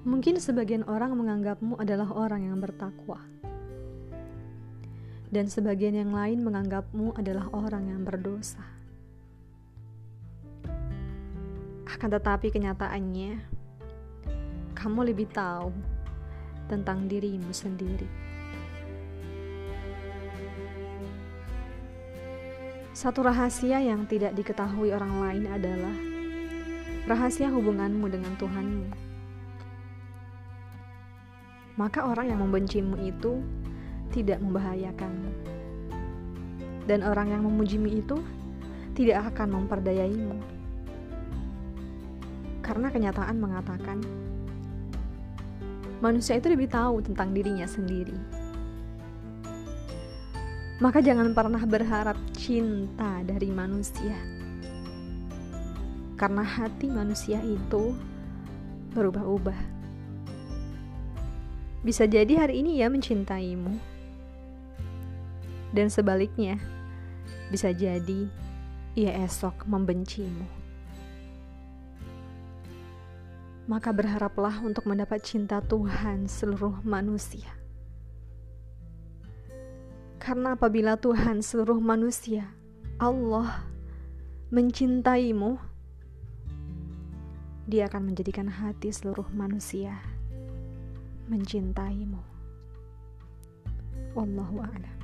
Mungkin sebagian orang menganggapmu adalah orang yang bertakwa, dan sebagian yang lain menganggapmu adalah orang yang berdosa. Akan tetapi, kenyataannya kamu lebih tahu tentang dirimu sendiri. Satu rahasia yang tidak diketahui orang lain adalah rahasia hubunganmu dengan Tuhanmu maka orang yang membencimu itu tidak membahayakanmu. Dan orang yang memujimu itu tidak akan memperdayaimu. Karena kenyataan mengatakan manusia itu lebih tahu tentang dirinya sendiri. Maka jangan pernah berharap cinta dari manusia. Karena hati manusia itu berubah-ubah. Bisa jadi hari ini ia mencintaimu. Dan sebaliknya, bisa jadi ia esok membencimu. Maka berharaplah untuk mendapat cinta Tuhan seluruh manusia. Karena apabila Tuhan seluruh manusia, Allah mencintaimu, Dia akan menjadikan hati seluruh manusia mencintaimu. Wallahu a'lam.